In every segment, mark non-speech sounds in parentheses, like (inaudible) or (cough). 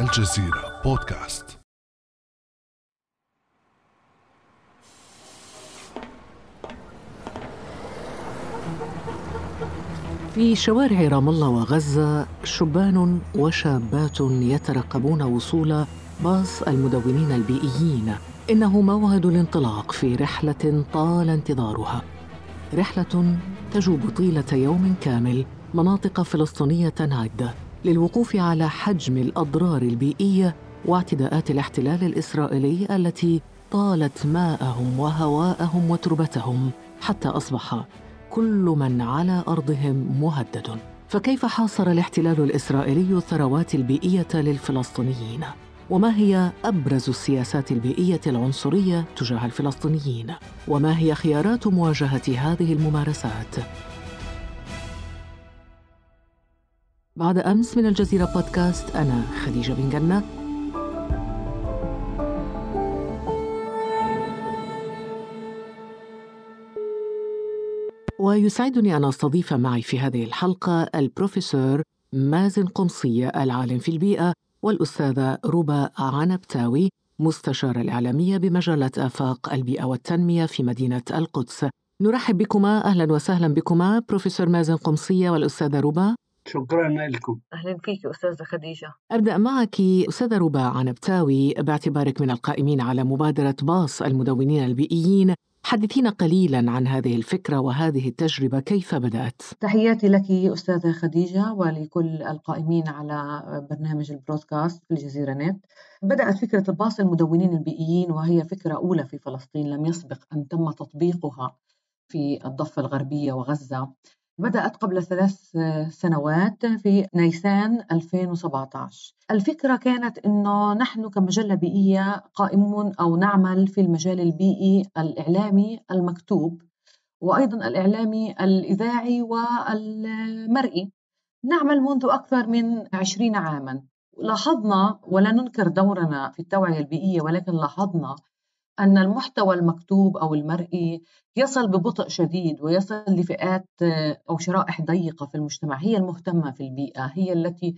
الجزيرة بودكاست. في شوارع رام الله وغزة شبان وشابات يترقبون وصول باص المدونين البيئيين. إنه موعد الانطلاق في رحلة طال انتظارها. رحلة تجوب طيلة يوم كامل مناطق فلسطينية عدة للوقوف على حجم الأضرار البيئية واعتداءات الاحتلال الإسرائيلي التي طالت ماءهم وهواءهم وتربتهم حتى أصبح كل من على أرضهم مهدد. فكيف حاصر الاحتلال الإسرائيلي الثروات البيئية للفلسطينيين؟ وما هي أبرز السياسات البيئية العنصرية تجاه الفلسطينيين؟ وما هي خيارات مواجهة هذه الممارسات؟ بعد أمس من الجزيرة بودكاست أنا خديجة بن جنة. ويسعدني أن أستضيف معي في هذه الحلقة البروفيسور مازن قمصيه العالم في البيئة والأستاذة ربا عنبتاوي مستشارة الإعلامية بمجلة آفاق البيئة والتنمية في مدينة القدس. نرحب بكما أهلا وسهلا بكما بروفيسور مازن قمصية والأستاذة ربا شكرا لكم. أهلا فيك أستاذة خديجة. أبدأ معك أستاذة ربا عنبتاوي باعتبارك من القائمين على مبادرة باص المدونين البيئيين حدثينا قليلا عن هذه الفكرة وهذه التجربة. كيف بدأت؟ تحياتي لك أستاذة خديجة ولكل القائمين على برنامج البرودكاست في الجزيرة نت. بدأت فكرة الباص المدونين البيئيين وهي فكرة أولى في فلسطين لم يسبق أن تم تطبيقها في الضفة الغربية وغزة. بدأت قبل ثلاث سنوات في نيسان 2017 الفكرة كانت أنه نحن كمجلة بيئية قائمون أو نعمل في المجال البيئي الإعلامي المكتوب وأيضا الإعلامي الإذاعي والمرئي. نعمل منذ أكثر من عشرين عاما. لاحظنا ولا ننكر دورنا في التوعية البيئية ولكن لاحظنا أن المحتوى المكتوب أو المرئي يصل ببطء شديد ويصل لفئات أو شرائح ضيقة في المجتمع. هي المهتمة في البيئة هي التي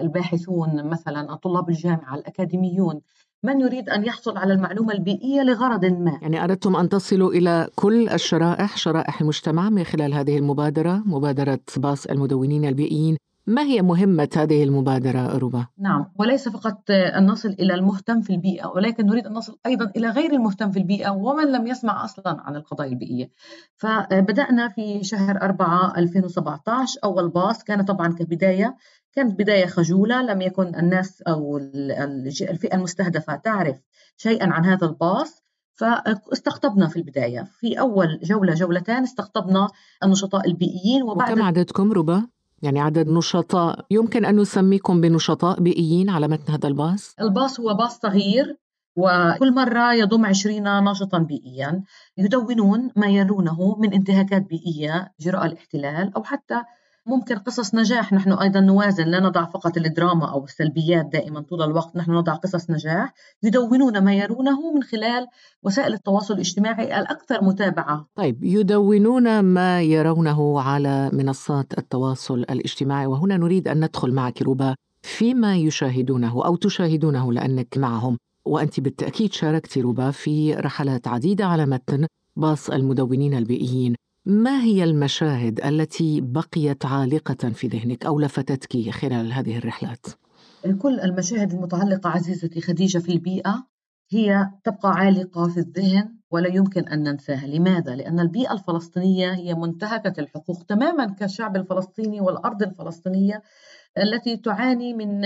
الباحثون مثلا طلاب الجامعة الأكاديميون من يريد أن يحصل على المعلومة البيئية لغرض ما؟ يعني أردتم أن تصلوا إلى كل الشرائح شرائح المجتمع من خلال هذه المبادرة مبادرة باص المدونين البيئيين. ما هي مهمة هذه المبادرة ربا؟ نعم وليس فقط أن نصل إلى المهتم في البيئة ولكن نريد أن نصل أيضا إلى غير المهتم في البيئة ومن لم يسمع أصلا عن القضايا البيئية فبدأنا في شهر 4 2017 أول باص كان طبعا كبداية كانت بداية خجولة لم يكن الناس أو الفئة المستهدفة تعرف شيئا عن هذا الباص فاستقطبنا في البداية في أول جولة جولتين استقطبنا النشطاء البيئيين وبعد وكم عددكم ربا؟ يعني عدد نشطاء يمكن أن نسميكم بنشطاء بيئيين على متن هذا الباص؟ الباص هو باص صغير وكل مرة يضم عشرين ناشطا بيئيا يدونون ما يرونه من انتهاكات بيئية جراء الاحتلال أو حتى ممكن قصص نجاح. نحن أيضا نوازن لا نضع فقط الدراما أو السلبيات دائما طول الوقت نحن نضع قصص نجاح يدونون ما يرونه من خلال وسائل التواصل الاجتماعي الأكثر متابعة. طيب يدونون ما يرونه على منصات التواصل الاجتماعي. وهنا نريد أن ندخل معك ربا فيما يشاهدونه أو تشاهدونه لأنك معهم. وأنت بالتأكيد شاركت ربا في رحلات عديدة على متن باص المدونين البيئيين. ما هي المشاهد التي بقيت عالقة في ذهنك أو لفتتك خلال هذه الرحلات؟ كل المشاهد المتعلقة عزيزتي خديجة في البيئة هي تبقى عالقة في الذهن ولا يمكن أن ننساها لماذا؟ لأن البيئة الفلسطينية هي منتهكة الحقوق تماما كالشعب الفلسطيني والأرض الفلسطينية التي تعاني من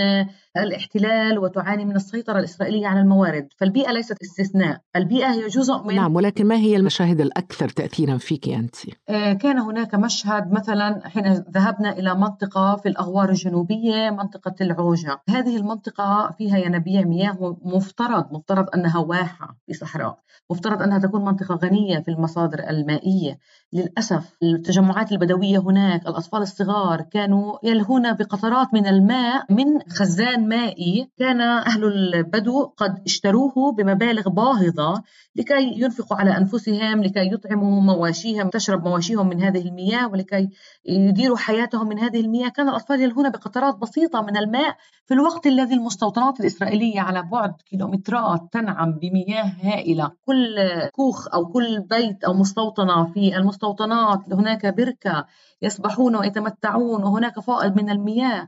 الاحتلال وتعاني من السيطرة الإسرائيلية على الموارد. فالبيئة ليست استثناء البيئة هي جزء من نعم ولكن ما هي المشاهد الأكثر تأثيرا فيك أنت؟ آه، كان هناك مشهد مثلا حين ذهبنا إلى منطقة في الأغوار الجنوبية منطقة العوجة. هذه المنطقة فيها ينابيع مياه مفترض مفترض أنها واحة في صحراء. مفترض أنها تكون منطقة غنية في المصادر المائية. للأسف التجمعات البدوية هناك الأطفال الصغار كانوا يلهون بقطرات قطرات من الماء من خزان مائي كان أهل البدو قد اشتروه بمبالغ باهظة لكي ينفقوا على أنفسهم لكي يطعموا مواشيهم تشرب مواشيهم من هذه المياه ولكي يديروا حياتهم من هذه المياه. كان الأطفال يلهون بقطرات بسيطة من الماء في الوقت الذي المستوطنات الإسرائيلية على بعد كيلومترات تنعم بمياه هائلة. كل كوخ أو كل بيت أو مستوطنة في المستوطنات هناك بركة يسبحون ويتمتعون وهناك فائض من المياه.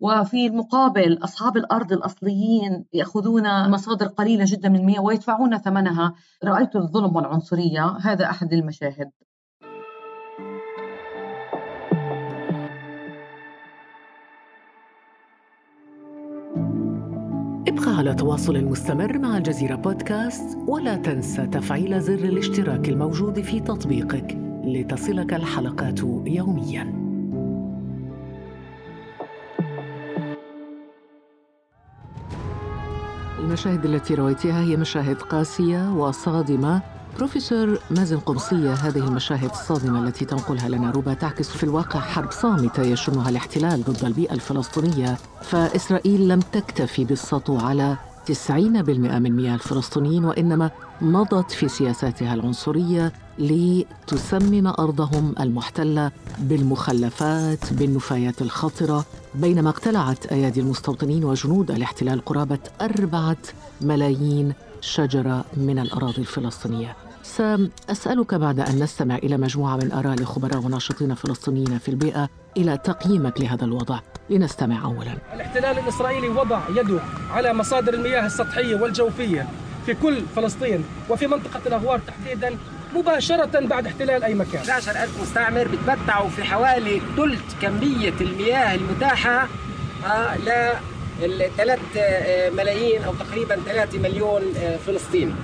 وفي المقابل أصحاب الأرض الأصليين يأخذون مصادر قليلة جدا من المياه ويدفعون ثمنها. رأيت الظلم والعنصرية هذا أحد المشاهد. ابقى على تواصل مستمر مع الجزيرة بودكاست ولا تنسى تفعيل زر الاشتراك الموجود في تطبيقك. لتصلك الحلقات يومياً. المشاهد التي رويتها هي مشاهد قاسية وصادمة بروفيسور مازن قمصية هذه المشاهد الصادمة التي تنقلها لنا روبا تعكس في الواقع حرب صامتة يشنها الاحتلال ضد البيئة الفلسطينية فإسرائيل لم تكتفي بالسطو على 90% من مياه الفلسطينيين وإنما مضت في سياساتها العنصرية لتسمم أرضهم المحتلة بالمخلفات بالنفايات الخطرة بينما اقتلعت أيادي المستوطنين وجنود الاحتلال قرابة أربعة ملايين شجرة من الأراضي الفلسطينية. سأسألك بعد أن نستمع إلى مجموعة من آراء لخبراء وناشطين فلسطينيين في البيئة إلى تقييمك لهذا الوضع. لنستمع اولا. الاحتلال الإسرائيلي وضع يده على مصادر المياه السطحية والجوفية في كل فلسطين وفي منطقة الأغوار تحديدا مباشرة بعد احتلال أي مكان. 11 ألف مستعمر بتمتعوا في حوالي ثلث كمية المياه المتاحة آه، لثلاث آه، ملايين أو تقريبا 3 مليون آه، فلسطيني.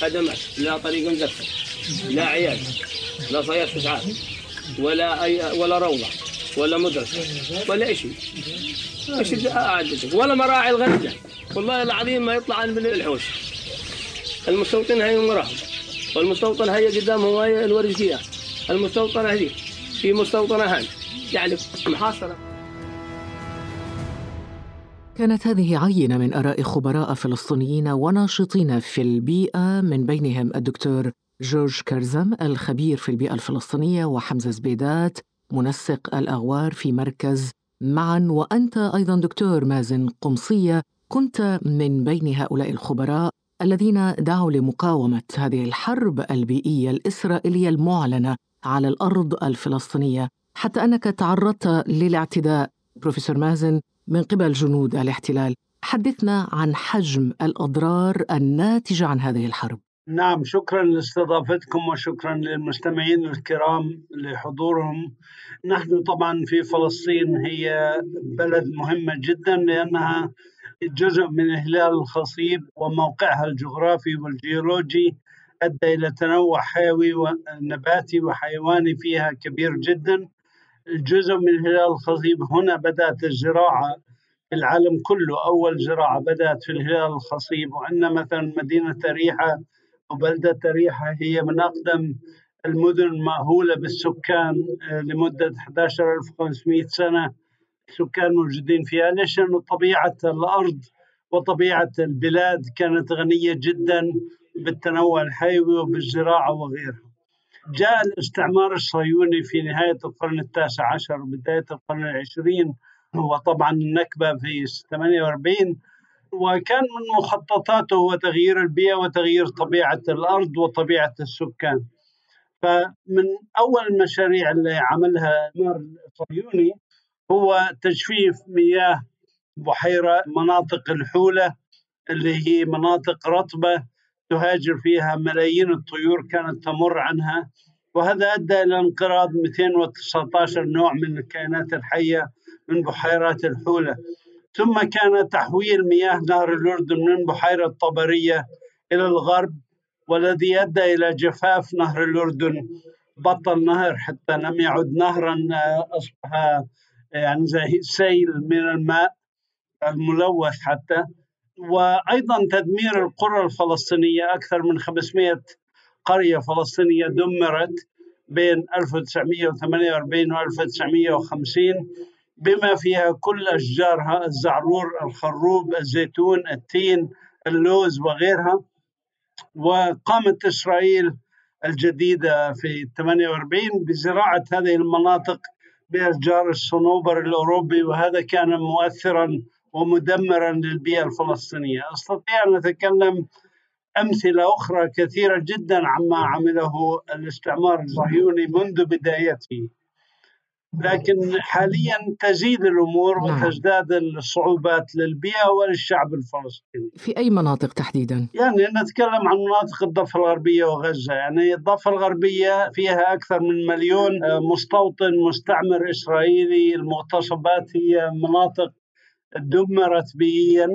خدمات لا طريق مزفر لا عيال لا صياد إسعاف ولا أي ولا روضة. ولا مدرسة ولا شيء إيش ولا مراعي الغنجة والله العظيم ما يطلع من الحوش. المستوطن هاي المراحل والمستوطن هي قدامهم هي الورشية المستوطنة هذه في مستوطنة هاي. يعني محاصرة. كانت هذه عينة من آراء خبراء فلسطينيين وناشطين في البيئة من بينهم الدكتور جورج كرزم الخبير في البيئة الفلسطينية وحمزة زبيدات منسق الأغوار في مركز معا وأنت أيضا دكتور مازن قمصية. كنت من بين هؤلاء الخبراء الذين دعوا لمقاومة هذه الحرب البيئية الإسرائيلية المعلنة على الأرض الفلسطينية. حتى أنك تعرضت للاعتداء بروفيسور مازن من قبل جنود الاحتلال حدثنا عن حجم الأضرار الناتجة عن هذه الحرب. نعم شكرا لاستضافتكم وشكرا للمستمعين الكرام لحضورهم. نحن طبعا في فلسطين هي بلد مهمة جدا لأنها جزء من الهلال الخصيب وموقعها الجغرافي والجيولوجي أدى إلى تنوع حيوي ونباتي وحيواني فيها كبير جدا. الجزء من الهلال الخصيب هنا بدأت الزراعة في العالم كله أول زراعة بدأت في الهلال الخصيب وعندنا مثلا مدينة أريحة وبلدة أريحة هي من أقدم المدن المأهولة بالسكان آه، لمدة 11500 سنة. سكان موجودين فيها. ليش؟ لأنه طبيعة الأرض وطبيعة البلاد كانت غنية جدا بالتنوع الحيوي وبالزراعة وغيرها. جاء الاستعمار الصهيوني في نهاية القرن التاسع عشر وبداية القرن العشرين وطبعا النكبة في 48 وكان من مخططاته هو تغيير البيئة وتغيير طبيعة الأرض وطبيعة السكان. فمن أول المشاريع اللي عملها الاستعمار الصهيوني هو تجفيف مياه بحيرة مناطق الحولة اللي هي مناطق رطبة تهاجر فيها ملايين الطيور كانت تمر عنها. وهذا أدى إلى انقراض 219 نوع من الكائنات الحية من بحيرات الحولة. ثم كان تحويل مياه نهر الأردن من بحيرة طبرية إلى الغرب والذي أدى إلى جفاف نهر الأردن بطل نهر حتى لم يعد نهرا أصبح يعني زي سيل من الماء الملوث حتى. وأيضا تدمير القرى الفلسطينية أكثر من 500 قرية فلسطينية دمرت بين 1948 و 1950 بما فيها كل أشجارها الزعرور الخروب الزيتون التين اللوز وغيرها. وقامت إسرائيل الجديدة في 48 بزراعة هذه المناطق بأشجار الصنوبر الأوروبي وهذا كان مؤثرا ومدمرا للبيئة الفلسطينية. أستطيع أن أتكلم أمثلة أخرى كثيرة جدا عما عمله الاستعمار الصهيوني منذ بدايته. لكن حاليا تزيد الأمور نعم. وتزداد الصعوبات للبيئة وللشعب الفلسطيني. في أي مناطق تحديدا؟ يعني نتكلم عن مناطق الضفة الغربية وغزة، يعني الضفة الغربية فيها أكثر من مليون مستوطن مستعمر إسرائيلي، المغتصبات هي مناطق دمرت بيئيا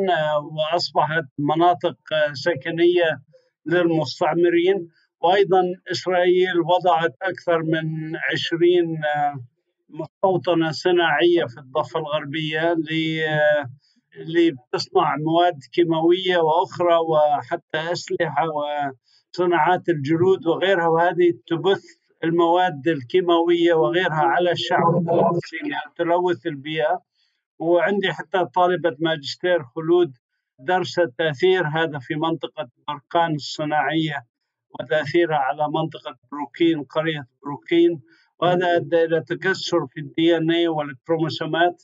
وأصبحت مناطق سكنية للمستعمرين وأيضا إسرائيل وضعت أكثر من 20 مستوطنة صناعية في الضفة الغربية اللي بتصنع مواد كيماوية وأخرى وحتى أسلحة وصناعات الجلود وغيرها وهذه تبث المواد الكيماوية وغيرها على الشعب الفلسطيني تلوث البيئة. وعندي حتى طالبة ماجستير خلود درست تأثير هذا في منطقة بركان الصناعية وتأثيرها على منطقة بروكين قرية بروكين. وهذا أدى إلى تكسر في ال DNA والكروموسومات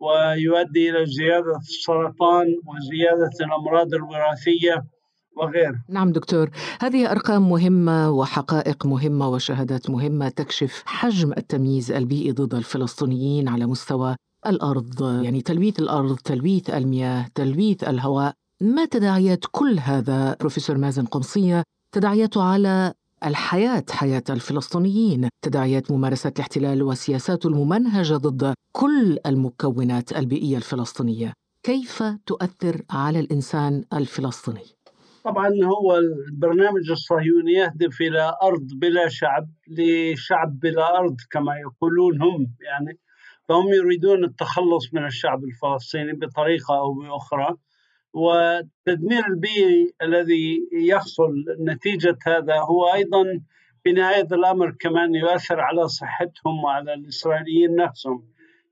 ويؤدي إلى زيادة السرطان وزيادة الأمراض الوراثية وغيره نعم دكتور هذه أرقام مهمة وحقائق مهمة وشهادات مهمة تكشف حجم التمييز البيئي ضد الفلسطينيين على مستوى الأرض يعني تلويث الأرض تلويث المياه تلويث الهواء. ما تداعيات كل هذا؟ بروفيسور مازن قمصية تداعياته على الحياة حياة الفلسطينيين. تداعيات ممارسة الاحتلال وسياساته الممنهجة ضد كل المكونات البيئية الفلسطينية. كيف تؤثر على الإنسان الفلسطيني؟ طبعا هو البرنامج الصهيوني يهدف إلى أرض بلا شعب لشعب بلا أرض كما يقولون هم يعني. فهم يريدون التخلص من الشعب الفلسطيني بطريقة أو بأخرى. والتدمير البيئي الذي يحصل نتيجة هذا هو أيضا في نهاية الأمر كمان يؤثر على صحتهم وعلى الإسرائيليين نفسهم.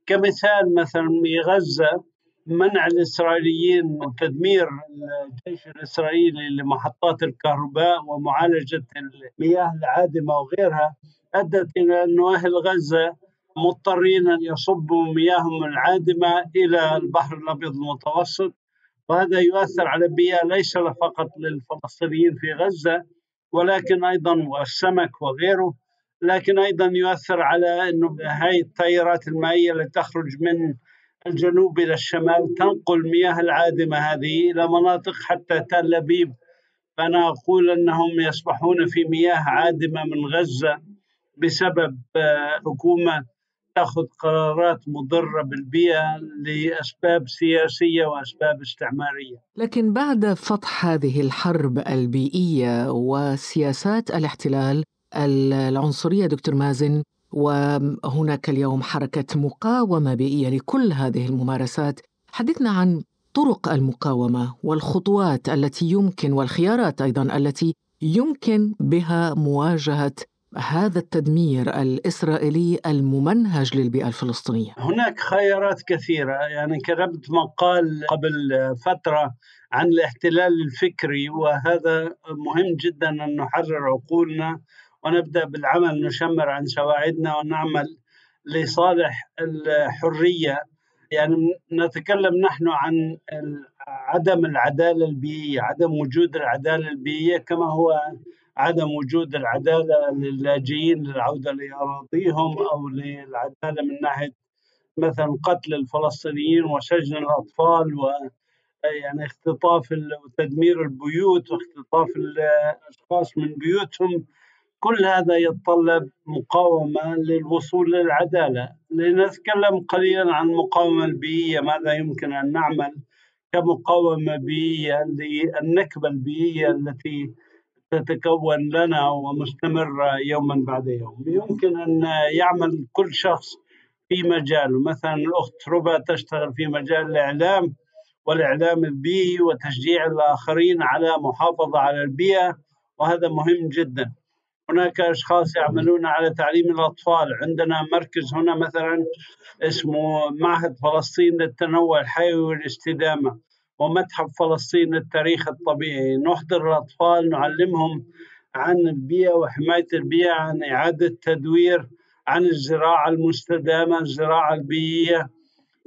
كمثال مثلا في غزة منع الإسرائيليين وتدمير الجيش الإسرائيلي لمحطات الكهرباء ومعالجة المياه العادمة وغيرها أدت إلى أن أهل غزة مضطرين أن يصبوا مياههم العادمة إلى البحر الأبيض المتوسط. وهذا يؤثر على البيئة ليس فقط للفلسطينيين في غزة ولكن أيضا والسمك وغيره لكن أيضا يؤثر على أنه هاي التيارات المائية اللي تخرج من الجنوب إلى الشمال تنقل مياه العادمة هذه إلى مناطق حتى تل أبيب. فأنا أقول أنهم يسبحون في مياه عادمة من غزة بسبب حكومة تاخذ قرارات مضرة بالبيئة لأسباب سياسية وأسباب استعمارية. لكن بعد فتح هذه الحرب البيئية وسياسات الاحتلال العنصرية دكتور مازن وهناك اليوم حركة مقاومة بيئية لكل هذه الممارسات، حدثنا عن طرق المقاومة والخطوات التي يمكن والخيارات أيضا التي يمكن بها مواجهة هذا التدمير الإسرائيلي الممنهج للبيئة الفلسطينية؟ هناك خيارات كثيرة. يعني كتبت مقال قبل فترة عن الاحتلال الفكري وهذا مهم جدا أن نحرر عقولنا ونبدأ بالعمل نشمر عن سواعدنا ونعمل لصالح الحرية. يعني نتكلم نحن عن عدم العدالة البيئية عدم وجود العدالة البيئية كما هو عدم وجود العدالة للاجئين للعودة لأراضيهم أو للعدالة من ناحية مثلا قتل الفلسطينيين وسجن الأطفال و يعني اختطاف وتدمير البيوت واختطاف الأشخاص من بيوتهم كل هذا يتطلب مقاومة للوصول للعدالة. لنتكلم قليلا عن المقاومه البيئية ماذا يمكن أن نعمل كمقاومة بيئية للنكبة البيئية التي تتكون لنا ومستمرة يوما بعد يوم. يمكن أن يعمل كل شخص في مجاله. مثلا الأخت ربا تشتغل في مجال الإعلام والإعلام البيئي وتشجيع الآخرين على محافظة على البيئة وهذا مهم جدا. هناك أشخاص يعملون على تعليم الأطفال. عندنا مركز هنا مثلا اسمه معهد فلسطين للتنوع الحيوي والاستدامة. ومتحف فلسطين للتاريخ الطبيعي. نحضر الأطفال نعلمهم عن البيئة وحماية البيئة عن إعادة تدوير عن الزراعة المستدامة الزراعة البيئية.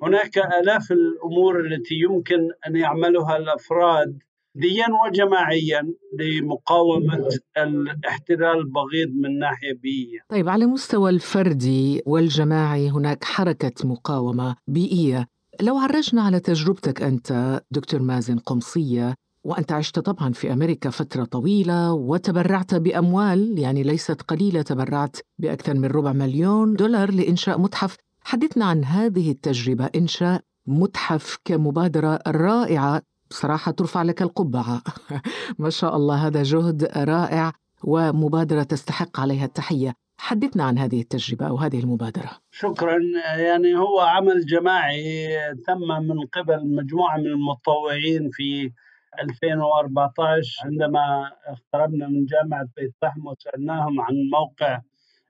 هناك آلاف الأمور التي يمكن أن يعملها الأفراد ديا وجماعيا لمقاومة الاحتلال البغيض من ناحية بيئية. طيب على مستوى الفردي والجماعي هناك حركة مقاومة بيئية. لو عرجنا على تجربتك أنت دكتور مازن قمصية وأنت عشت طبعا في أمريكا فترة طويلة وتبرعت بأموال يعني ليست قليلة تبرعت بأكثر من ربع مليون دولار لإنشاء متحف. حدثنا عن هذه التجربة إنشاء متحف كمبادرة رائعة بصراحة ترفع لك القبعة. (laughs) ما شاء الله هذا جهد رائع ومبادرة تستحق عليها التحية. حدثنا عن هذه التجربة أو هذه المبادرة. شكرا. يعني هو عمل جماعي تم من قبل مجموعة من المتطوعين في 2014 عندما اقتربنا من جامعة بيت لحم وسألناهم عن موقع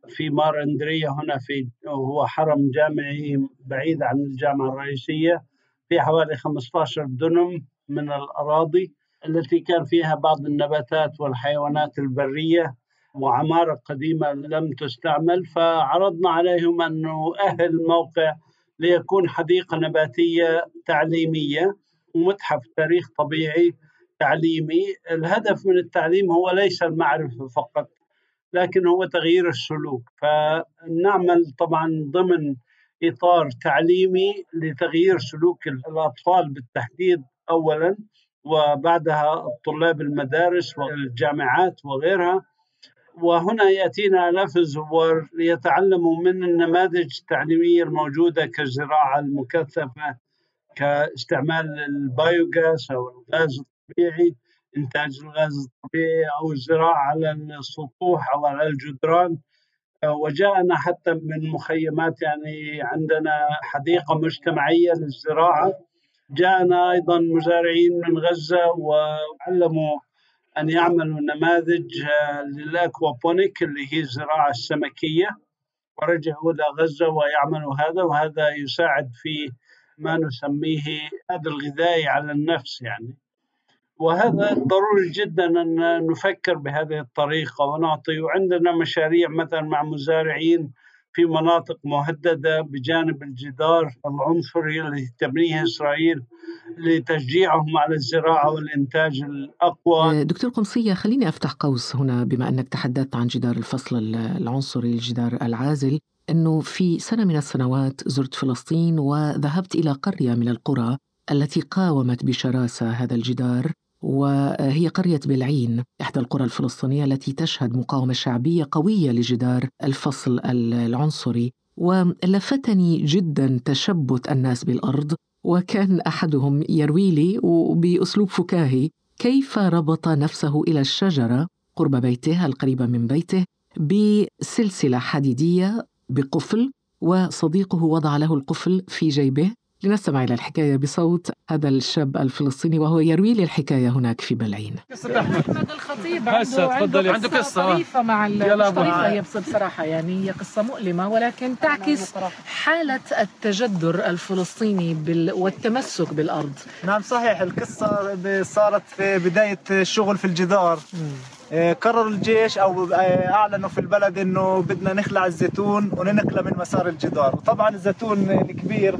في مار اندريا هنا في هو حرم جامعي بعيد عن الجامعة الرئيسية في حوالي 15 دنم من الأراضي التي كان فيها بعض النباتات والحيوانات البرية وعمارة قديمة لم تستعمل فعرضنا عليهم أن نؤهل الموقع ليكون حديقة نباتية تعليمية ومتحف تاريخ طبيعي تعليمي. الهدف من التعليم هو ليس المعرفة فقط لكن هو تغيير السلوك. فنعمل طبعا ضمن إطار تعليمي لتغيير سلوك الأطفال بالتحديد أولا وبعدها طلاب المدارس والجامعات وغيرها. وهنا يأتينا آلاف الزوار ليتعلموا من النماذج التعليمية الموجودة كالزراعة المكثفة كاستعمال البايوغاز أو الغاز الطبيعي إنتاج الغاز الطبيعي أو الزراعة على السطوح أو على الجدران. وجاءنا حتى من مخيمات يعني عندنا حديقة مجتمعية للزراعة. جاءنا أيضا مزارعين من غزة وعلموا أن يعملوا نماذج للأكوابونيك اللي هي الزراعة السمكية. ورجعوا إلى غزة ويعملوا هذا وهذا يساعد في ما نسميه هذا الغذائي على النفس يعني. وهذا ضروري جدا أن نفكر بهذه الطريقة ونعطي وعندنا مشاريع مثلا مع مزارعين في مناطق مهددة بجانب الجدار العنصري الذي تبنيه إسرائيل لتشجيعهم على الزراعة والإنتاج الأقوى. دكتور قمصية خليني أفتح قوس هنا بما أنك تحدثت عن جدار الفصل العنصري الجدار العازل. أنه في سنة من السنوات زرت فلسطين وذهبت إلى قرية من القرى التي قاومت بشراسة هذا الجدار. وهي قرية بلعين إحدى القرى الفلسطينية التي تشهد مقاومة شعبية قوية لجدار الفصل العنصري. ولفتني جدا تشبت الناس بالأرض وكان أحدهم يروي لي بأسلوب فكاهي كيف ربط نفسه إلى الشجرة قرب بيته القريبة من بيته بسلسلة حديدية بقفل وصديقه وضع له القفل في جيبه؟ لنستمع إلى الحكاية بصوت هذا الشاب الفلسطيني وهو يروي لي الحكاية هناك في بلعين. قصة أحمد الخطيب عنده, عنده, عنده قصة. طريفة مع طريفة هي بصراحة يعني هي قصة مؤلمة ولكن تعكس حالة التجدر الفلسطيني والتمسك بالأرض. نعم صحيح. القصة صارت في بداية الشغل في الجدار. آه، قرر الجيش أو آه، أعلنوا في البلد إنه بدنا نخلع الزيتون وننقله من مسار الجدار. وطبعا الزيتون الكبير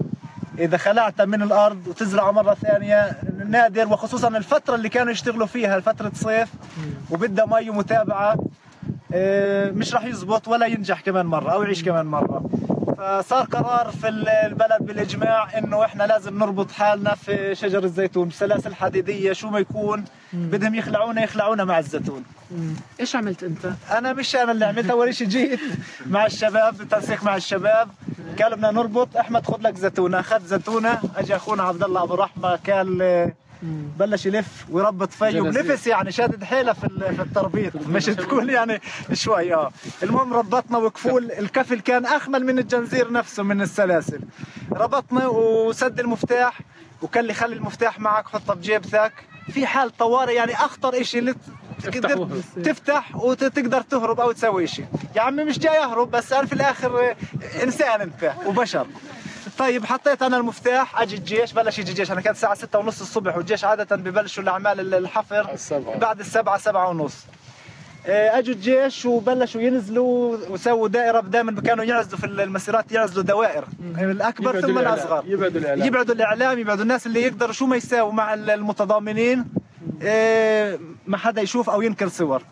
إذا خلعت من الأرض وتزرعه مرة ثانية نادر وخصوصا الفترة اللي كانوا يشتغلوا فيها فترة صيف وبدها مي ومتابعة آه، مش راح يزبط ولا ينجح كمان مرة أو يعيش كمان مرة. فصار قرار في البلد بالإجماع إنه إحنا لازم نربط حالنا في شجر الزيتون بسلاسل حديدية شو ما يكون بدهم يخلعونا يخلعونا مع الزيتون. إيش عملت أنت؟ أنا مش أنا اللي عملت أول شيء جيت مع الشباب بالتنسيق مع الشباب. قالوا بدنا نربط أحمد خذ لك زيتونة اخذ زيتونة. اجى أخونا عبد الله أبو رحمة قال بلش يلف ويربط فيه ونفس يعني شادد حيله في في التربيط. مش تقول يعني شوي آه. المهم ربطنا وكفول الكفل كان اخمل من الجنزير نفسه من السلاسل. ربطنا وسد المفتاح وكان لي خلي المفتاح معك حطه بجيبتك في حال طوارئ يعني أخطر شيء اللي تقدر تفتح وتقدر تهرب أو تسوي شيء يا عمي مش جاي أهرب بس أنا في الآخر إنسان أنت وبشر. طيب حطيت أنا المفتاح. أجي الجيش بلش يجي الجيش. أنا كانت الساعة 6 ونص الصبح والجيش عادة ببلشوا الأعمال الحفر السبعة. بعد السبعة سبعة ونص. إيه، أجوا الجيش وبلشوا ينزلوا وسووا دائرة دائما كانوا يعزلوا في المسيرات يعزلوا دوائر. الأكبر ثم الأصغر. يبعدوا الإعلام. يبعدوا الإعلام يبعدوا الناس اللي يقدروا شو ما يساووا مع المتضامنين. إيه، ما حدا يشوف أو ينكر صور.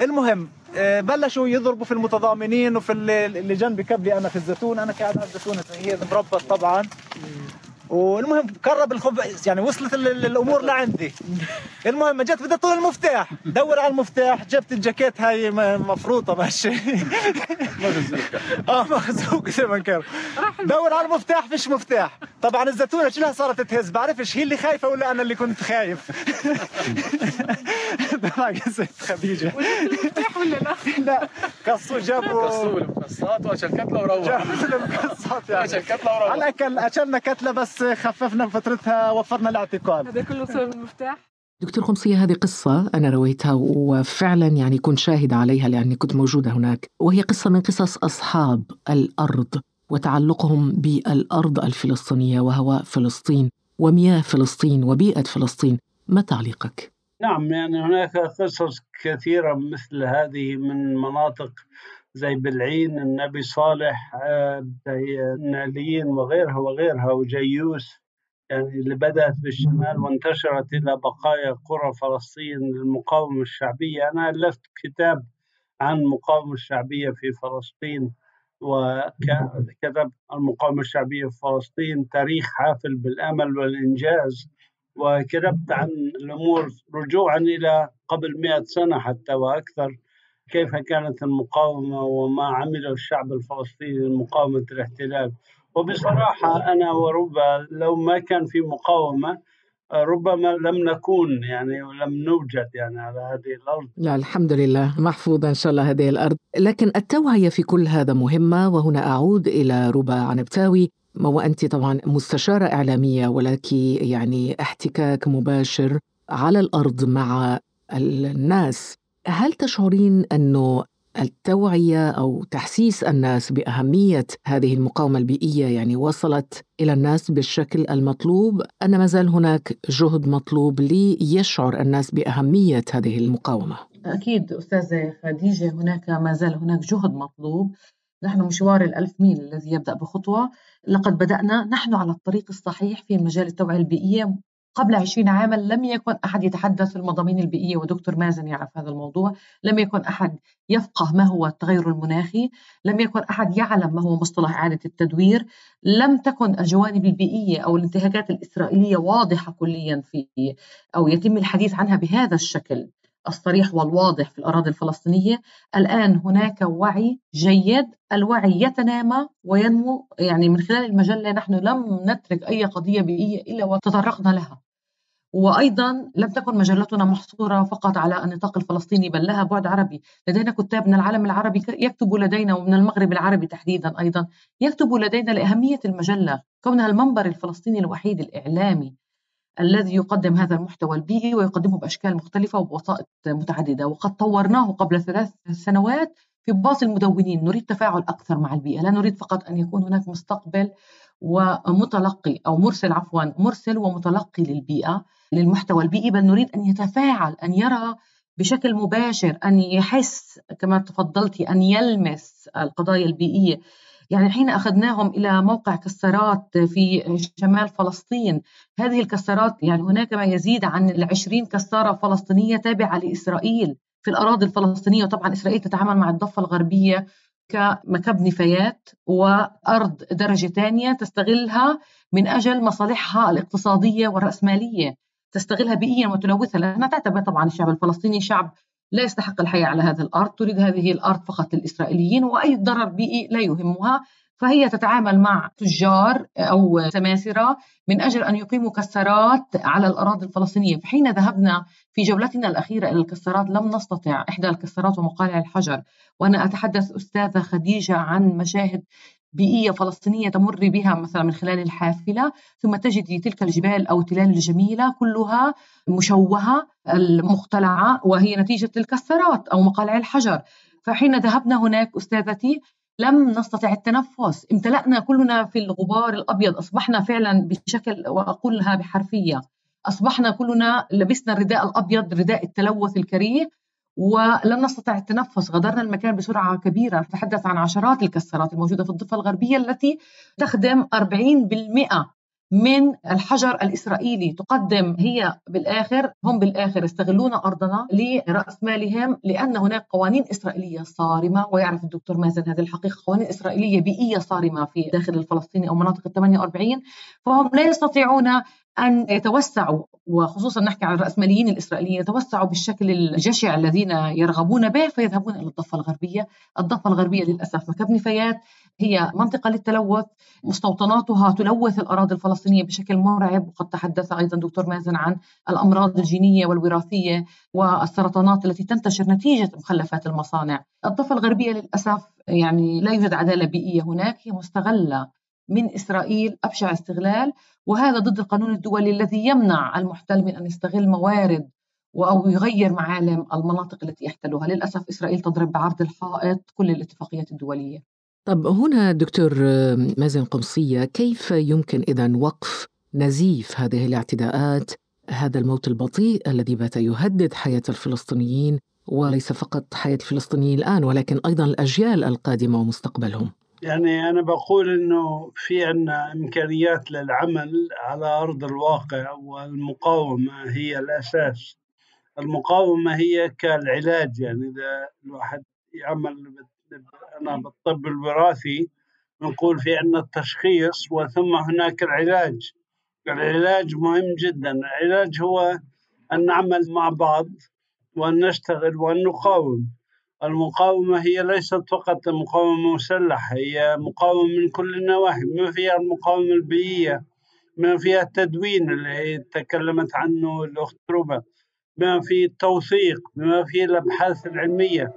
المهم إيه، بلشوا يضربوا في المتضامنين وفي اللي جنبي كبلي أنا في الزيتون. أنا قاعد على الزيتون هي مربط طبعا. والمهم قرب الخبز يعني وصلت الأمور لعندي المهم جت بدي طول المفتاح. دور على المفتاح جبت الجاكيت هاي مفروطة ماشي. آه مخزوق زي ما كان. دور على المفتاح فيش مفتاح. طبعا الزيتونة شلها صارت تهز؟ بعرفش هي اللي خايفة ولا أنا اللي كنت خايف. (laughs) قصة خديجة. المفتاح ولا لا؟ لا قصوا جابوا. قصوا المقصات وعشان كتلة وروح جابوا المقصات يعني. عشان كتلة وروح على الاكل أكلنا كتلة بس. خففنا فترتها وفرنا الاعتقال هذا كله بسبب المفتاح؟ دكتور خمسية هذه قصة أنا رويتها وفعلا يعني كنت شاهدة عليها لأني كنت موجودة هناك وهي قصة من قصص أصحاب الأرض وتعلقهم بالأرض الفلسطينية وهواء فلسطين ومياه فلسطين وبيئة فلسطين ما تعليقك؟ نعم يعني هناك قصص كثيرة مثل هذه من مناطق زي بلعين النبي صالح آه، زي الناليين وغيرها وغيرها وجيوس يعني اللي بدأت بالشمال وانتشرت إلى بقايا قرى فلسطين للمقاومة الشعبية. أنا ألفت كتاب عن المقاومة الشعبية في فلسطين وكتب المقاومة الشعبية في فلسطين تاريخ حافل بالأمل والإنجاز وكتبت عن الأمور رجوعا إلى قبل مئة سنة حتى وأكثر. كيف كانت المقاومة وما عمله الشعب الفلسطيني لمقاومة الاحتلال؟ وبصراحة أنا وربا لو ما كان في مقاومة ربما لم نكون يعني ولم نوجد يعني على هذه الأرض. لا الحمد لله محفوظة إن شاء الله هذه الأرض. لكن التوعية في كل هذا مهمة وهنا أعود إلى ربا عنبتاوي. وأنت طبعا مستشارة إعلامية ولك يعني احتكاك مباشر على الأرض مع الناس. هل تشعرين أنه التوعية أو تحسيس الناس بأهمية هذه المقاومة البيئية يعني وصلت إلى الناس بالشكل المطلوب؟ أن ما زال هناك جهد مطلوب ليشعر الناس بأهمية هذه المقاومة؟ أكيد أستاذة خديجة هناك ما زال هناك جهد مطلوب. نحن مشوار الألف ميل الذي يبدأ بخطوة. لقد بدأنا نحن على الطريق الصحيح في مجال التوعية البيئية. قبل 20 عاما لم يكن أحد يتحدث المضامين البيئية ودكتور مازن يعرف هذا الموضوع. لم يكن أحد يفقه ما هو التغير المناخي. لم يكن أحد يعلم ما هو مصطلح إعادة التدوير. لم تكن الجوانب البيئية أو الانتهاكات الإسرائيلية واضحة كليا في أو يتم الحديث عنها بهذا الشكل الصريح والواضح في الأراضي الفلسطينية. الآن هناك وعي جيد. الوعي يتنامى وينمو. يعني من خلال المجلة نحن لم نترك أي قضية بيئية إلا وتطرقنا لها. وأيضا لم تكن مجلتنا محصورة فقط على النطاق الفلسطيني بل لها بعد عربي، لدينا كتاب من العالم العربي يكتبوا لدينا ومن المغرب العربي تحديدا أيضا يكتبوا لدينا لأهمية المجلة، كونها المنبر الفلسطيني الوحيد الإعلامي الذي يقدم هذا المحتوى البيئي ويقدمه بأشكال مختلفة وبوسائط متعددة، وقد طورناه قبل ثلاث سنوات في باص المدونين، نريد تفاعل أكثر مع البيئة، لا نريد فقط أن يكون هناك مستقبل ومتلقي أو مرسل عفوا مرسل ومتلقي للبيئة للمحتوى البيئي بل نريد أن يتفاعل أن يرى بشكل مباشر أن يحس كما تفضلتي أن يلمس القضايا البيئية. يعني حين أخذناهم إلى موقع كسرات في شمال فلسطين هذه الكسرات يعني هناك ما يزيد عن العشرين كسارة فلسطينية تابعة لإسرائيل في الأراضي الفلسطينية. وطبعا إسرائيل تتعامل مع الضفة الغربية كمكب نفايات وأرض درجة ثانية تستغلها من أجل مصالحها الاقتصادية والرأسمالية. تستغلها بيئيا وتلوثها لانها تعتبر طبعا الشعب الفلسطيني شعب لا يستحق الحياة على هذه الأرض. تريد هذه الأرض فقط للإسرائيليين وأي ضرر بيئي لا يهمها. فهي تتعامل مع تجار أو سماسرة من أجل أن يقيموا كسرات على الأراضي الفلسطينية، فحين ذهبنا في جولتنا الأخيرة إلى الكسرات لم نستطع إحدى الكسرات ومقالع الحجر، وأنا أتحدث أستاذة خديجة عن مشاهد بيئية فلسطينية تمر بها مثلا من خلال الحافلة ثم تجد تلك الجبال أو التلال الجميلة كلها مشوهة المختلعة وهي نتيجة الكسرات أو مقالع الحجر. فحين ذهبنا هناك أستاذتي لم نستطع التنفس. امتلأنا كلنا في الغبار الأبيض. أصبحنا فعلا بشكل وأقولها بحرفية. أصبحنا كلنا لبسنا الرداء الأبيض رداء التلوث الكريه ولم نستطع التنفس. غادرنا المكان بسرعة كبيرة. تحدث عن عشرات الكسرات الموجودة في الضفة الغربية التي تخدم 40% من الحجر الإسرائيلي تقدم هي بالآخر هم بالآخر يستغلون أرضنا لرأس مالهم لأن هناك قوانين إسرائيلية صارمة. ويعرف الدكتور مازن هذه الحقيقة قوانين إسرائيلية بيئية صارمة في داخل الفلسطيني أو مناطق ال 48 فهم لا يستطيعون أن يتوسعوا وخصوصا نحكي عن الرأسماليين الإسرائيليين يتوسعوا بالشكل الجشع الذين يرغبون به فيذهبون إلى الضفة الغربية. الضفة الغربية للأسف مكب نفايات هي منطقة للتلوث مستوطناتها تلوث الأراضي الفلسطينية بشكل مرعب وقد تحدث أيضا دكتور مازن عن الأمراض الجينية والوراثية والسرطانات التي تنتشر نتيجة مخلفات المصانع. الضفة الغربية للأسف يعني لا يوجد عدالة بيئية هناك هي مستغلة من إسرائيل أبشع استغلال وهذا ضد القانون الدولي الذي يمنع المحتل من أن يستغل موارد أو يغير معالم المناطق التي يحتلها. للأسف إسرائيل تضرب بعرض الحائط كل الاتفاقيات الدولية. طب هنا دكتور مازن قمصية كيف يمكن إذا وقف نزيف هذه الاعتداءات هذا الموت البطيء الذي بات يهدد حياة الفلسطينيين وليس فقط حياة الفلسطينيين الآن ولكن أيضا الأجيال القادمة ومستقبلهم؟ يعني أنا بقول إنه في عنا إمكانيات للعمل على أرض الواقع والمقاومة هي الأساس. المقاومة هي كالعلاج يعني إذا الواحد يعمل أنا بالطب الوراثي نقول في عنا التشخيص وثم هناك العلاج. العلاج مهم جدا. العلاج هو أن نعمل مع بعض وأن نشتغل وأن نقاوم المقاومة هي ليست فقط مقاومة مسلحة هي مقاومة من كل النواحي بما فيها المقاومة البيئية بما فيها التدوين اللي تكلمت عنه الأخت ربا بما فيه التوثيق بما فيه الأبحاث العلمية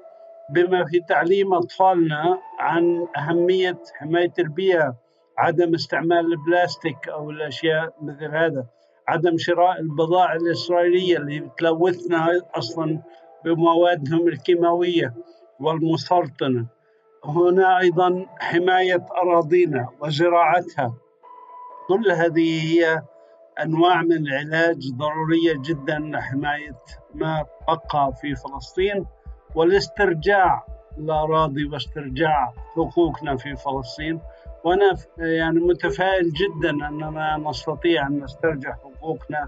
بما في تعليم أطفالنا عن أهمية حماية البيئة عدم استعمال البلاستيك أو الأشياء مثل هذا عدم شراء البضائع الإسرائيلية اللي بتلوثنا أصلا بموادهم الكيماوية والمسرطنة هنا أيضا حماية أراضينا وزراعتها. كل هذه هي أنواع من العلاج ضرورية جدا لحماية ما بقى في فلسطين والاسترجاع الأراضي واسترجاع حقوقنا في فلسطين. وأنا يعني متفائل جدا أننا نستطيع أن نسترجع حقوقنا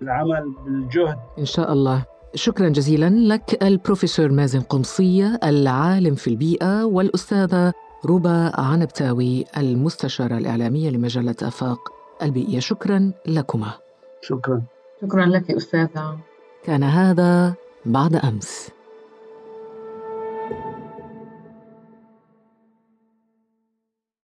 بالعمل بالجهد. إن شاء الله. شكرا جزيلا لك البروفيسور مازن قمصية العالم في البيئة والأستاذة ربا عنبتاوي المستشارة الإعلامية لمجلة آفاق البيئية شكرا لكما. شكرا. شكرا لك أستاذة. كان هذا بعد أمس.